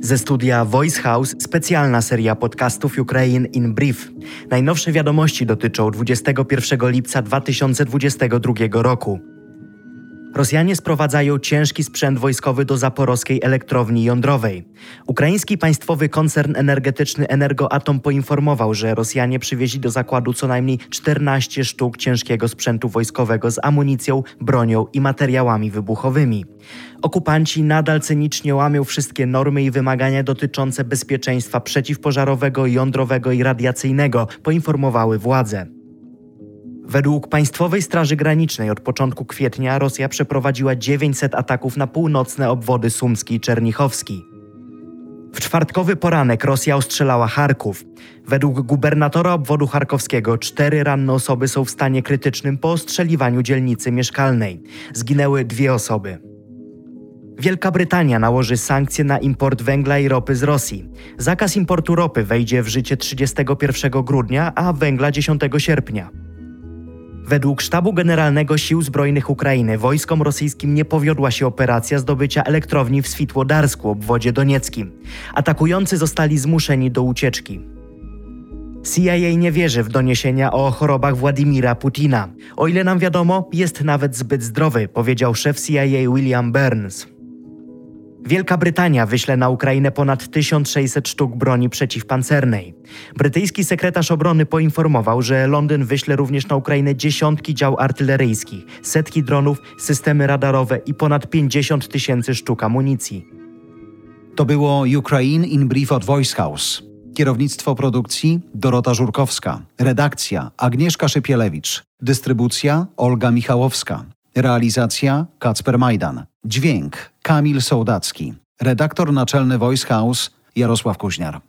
Ze studia Voice House specjalna seria podcastów Ukraine in Brief. Najnowsze wiadomości dotyczą 21 lipca 2022 roku. Rosjanie sprowadzają ciężki sprzęt wojskowy do zaporowskiej elektrowni jądrowej. Ukraiński państwowy koncern energetyczny Energoatom poinformował, że Rosjanie przywieźli do zakładu co najmniej 14 sztuk ciężkiego sprzętu wojskowego z amunicją, bronią i materiałami wybuchowymi. Okupanci nadal cynicznie łamią wszystkie normy i wymagania dotyczące bezpieczeństwa przeciwpożarowego, jądrowego i radiacyjnego, poinformowały władze. Według Państwowej Straży Granicznej od początku kwietnia Rosja przeprowadziła 900 ataków na północne obwody Sumski i Czernichowski. W czwartkowy poranek Rosja ostrzelała Charków. Według gubernatora obwodu charkowskiego cztery ranne osoby są w stanie krytycznym po ostrzeliwaniu dzielnicy mieszkalnej. Zginęły dwie osoby. Wielka Brytania nałoży sankcje na import węgla i ropy z Rosji. Zakaz importu ropy wejdzie w życie 31 grudnia, a węgla 10 sierpnia. Według Sztabu Generalnego Sił Zbrojnych Ukrainy wojskom rosyjskim nie powiodła się operacja zdobycia elektrowni w Switłodarsku, obwodzie donieckim. Atakujący zostali zmuszeni do ucieczki. CIA nie wierzy w doniesienia o chorobach Władimira Putina. O ile nam wiadomo, jest nawet zbyt zdrowy, powiedział szef CIA William Burns. Wielka Brytania wyśle na Ukrainę ponad 1600 sztuk broni przeciwpancernej. Brytyjski sekretarz obrony poinformował, że Londyn wyśle również na Ukrainę dziesiątki dział artyleryjskich, setki dronów, systemy radarowe i ponad 50 tysięcy sztuk amunicji. To było Ukraine in Brief od Voice House. Kierownictwo produkcji Dorota Żurkowska. Redakcja Agnieszka Szypielewicz. Dystrybucja Olga Michałowska. Realizacja Kacper Majdan. Dźwięk Kamil Sołdacki. Redaktor naczelny Voice House Jarosław Kuźniar.